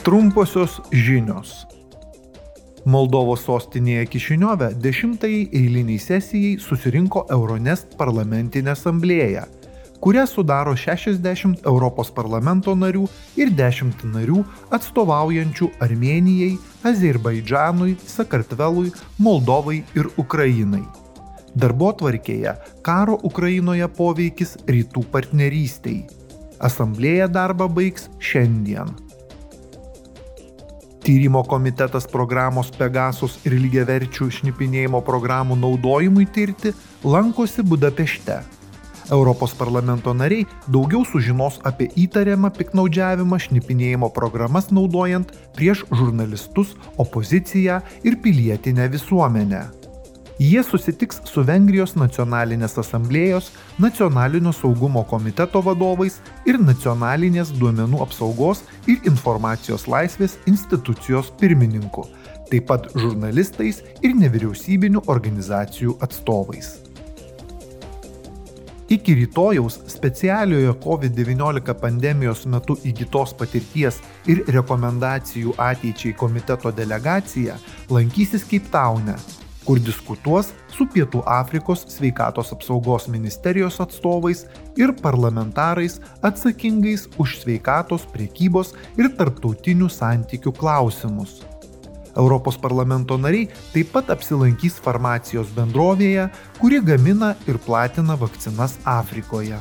Trumposios žinios. Moldovos sostinėje Kišiniove dešimtajai eiliniai sesijai susirinko Euronest parlamentinė asamblėja, kurią sudaro 60 Europos parlamento narių ir 10 narių atstovaujančių Armenijai, Azerbaidžanui, Sakartvelui, Moldovai ir Ukrainai. Darbo tvarkėje karo Ukrainoje poveikis rytų partnerystiai. Asamblėja darbą baigs šiandien. Tyrimo komitetas programos Pegasus ir lygiaverčių šnipinėjimo programų naudojimui tirti lankosi Budapešte. Europos parlamento nariai daugiau sužinos apie įtariamą piknaudžiavimą šnipinėjimo programas naudojant prieš žurnalistus, opoziciją ir pilietinę visuomenę. Jie susitiks su Vengrijos nacionalinės asamblėjos, nacionalinio saugumo komiteto vadovais ir nacionalinės duomenų apsaugos ir informacijos laisvės institucijos pirmininku, taip pat žurnalistais ir nevyriausybinių organizacijų atstovais. Iki rytojaus specialiojo COVID-19 pandemijos metu įgytos patirties ir rekomendacijų ateičiai komiteto delegacija lankysis Keiptaune, kur diskutuos su Pietų Afrikos sveikatos apsaugos ministerijos atstovais ir parlamentarais atsakingais už sveikatos, priekybos ir tarptautinių santykių klausimus. Europos parlamento nariai taip pat apsilankys farmacijos bendrovėje, kuri gamina ir platina vakcinas Afrikoje.